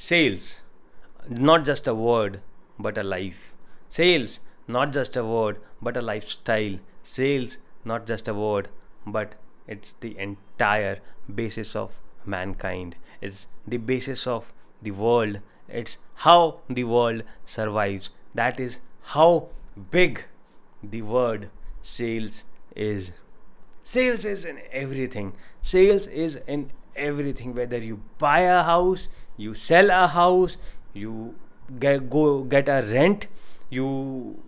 Sales, not just a word, but a life. Sales, not just a word, but a lifestyle. Sales, not just a word, but it's the entire basis of mankind. It's the basis of the world. It's how the world survives. That is how big the word sales is. Sales is in everything. Sales is in everything. Whether you buy a house, you sell a house, you get go get a rent, you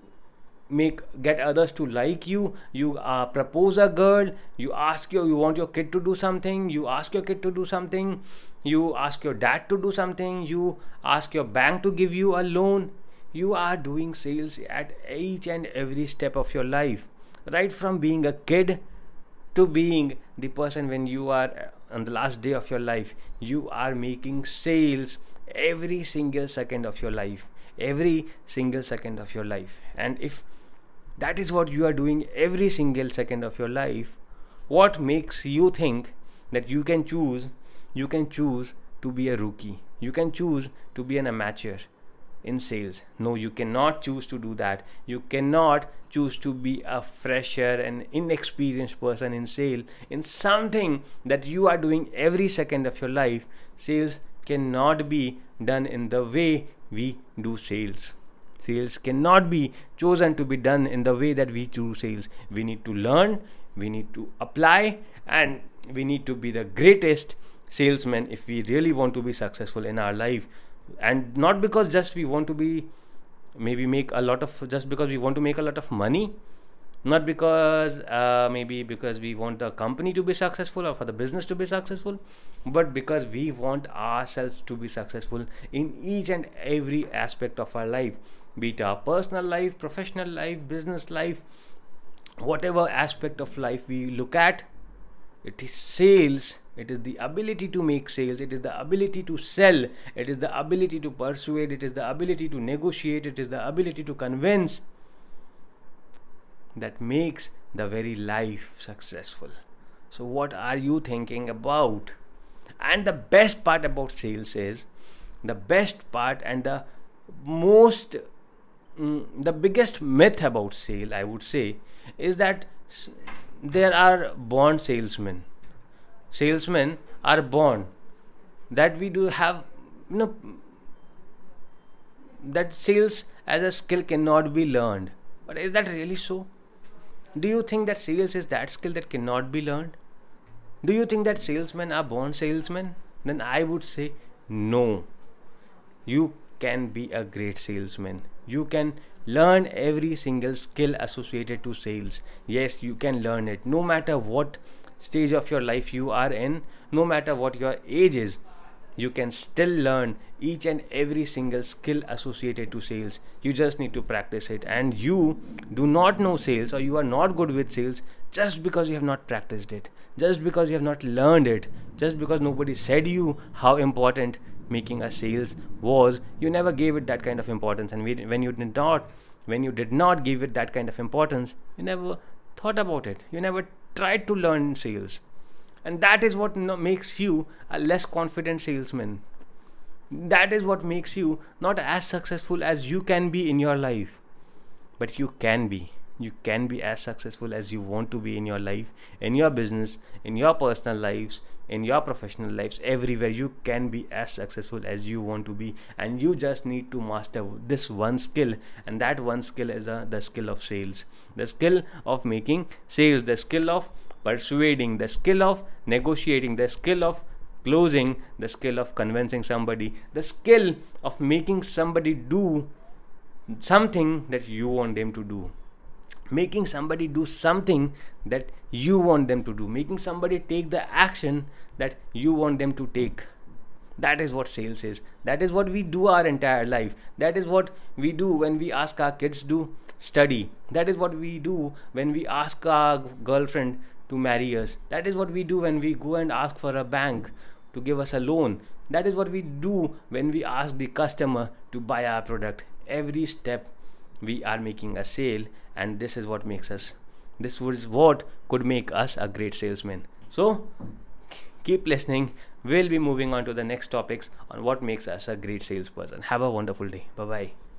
make get others to like you you uh, propose a girl you ask your you want your kid to do something you ask your kid to do something you ask your dad to do something you ask your bank to give you a loan you are doing sales at each and every step of your life right from being a kid to being the person when you are on the last day of your life you are making sales every single second of your life every single second of your life. And if that is what you are doing every single second of your life what makes you think that you can choose you can choose to be a rookie you can choose to be an amateur in sales no you cannot choose to do that you cannot choose to be a fresher and inexperienced person in sale in something that you are doing every second of your life sales cannot be done in the way we do sales Sales cannot be chosen to be done in the way that we do sales. We need to learn, we need to apply, and we need to be the greatest salesman if we really want to be successful in our life. And not because just we want to be maybe make a lot of just because we want to make a lot of money not because uh, maybe because we want the company to be successful or for the business to be successful but because we want ourselves to be successful in each and every aspect of our life be it our personal life professional life business life whatever aspect of life we look at it is sales it is the ability to make sales it is the ability to sell it is the ability to persuade it is the ability to negotiate it is the ability to convince that makes the very life successful. So, what are you thinking about? And the best part about sales is the best part and the most, mm, the biggest myth about sale, I would say, is that there are born salesmen. Salesmen are born. That we do have, you know, that sales as a skill cannot be learned. But is that really so? Do you think that sales is that skill that cannot be learned? Do you think that salesmen are born salesmen? Then I would say no. You can be a great salesman. You can learn every single skill associated to sales. Yes, you can learn it no matter what stage of your life you are in, no matter what your age is you can still learn each and every single skill associated to sales. You just need to practice it. And you do not know sales or you are not good with sales just because you have not practiced it just because you have not learned it just because nobody said you how important making a sales was. You never gave it that kind of importance. And when you did not when you did not give it that kind of importance you never thought about it. You never tried to learn sales. And that is what makes you a less confident salesman. That is what makes you not as successful as you can be in your life. But you can be you can be as successful as you want to be in your life in your business in your personal lives in your professional lives everywhere you can be as successful as you want to be and you just need to master this one skill and that one skill is uh, the skill of sales the skill of making sales the skill of persuading, the skill of negotiating, the skill of closing, the skill of convincing somebody, the skill of making somebody do something that you want them to do. Making somebody do something that you want them to do, making somebody take the action that you want them to take. That is what sales is. That is what we do our entire life. That is what we do when we ask our kids to study. That is what we do when we ask our girlfriend to marry us. That is what we do when we go and ask for a bank to give us a loan. That is what we do when we ask the customer to buy our product. Every step we are making a sale, and this is what makes us. This was what could make us a great salesman. So keep listening. we'll be moving on to the next topics on what makes us a great salesperson have a wonderful day bye bye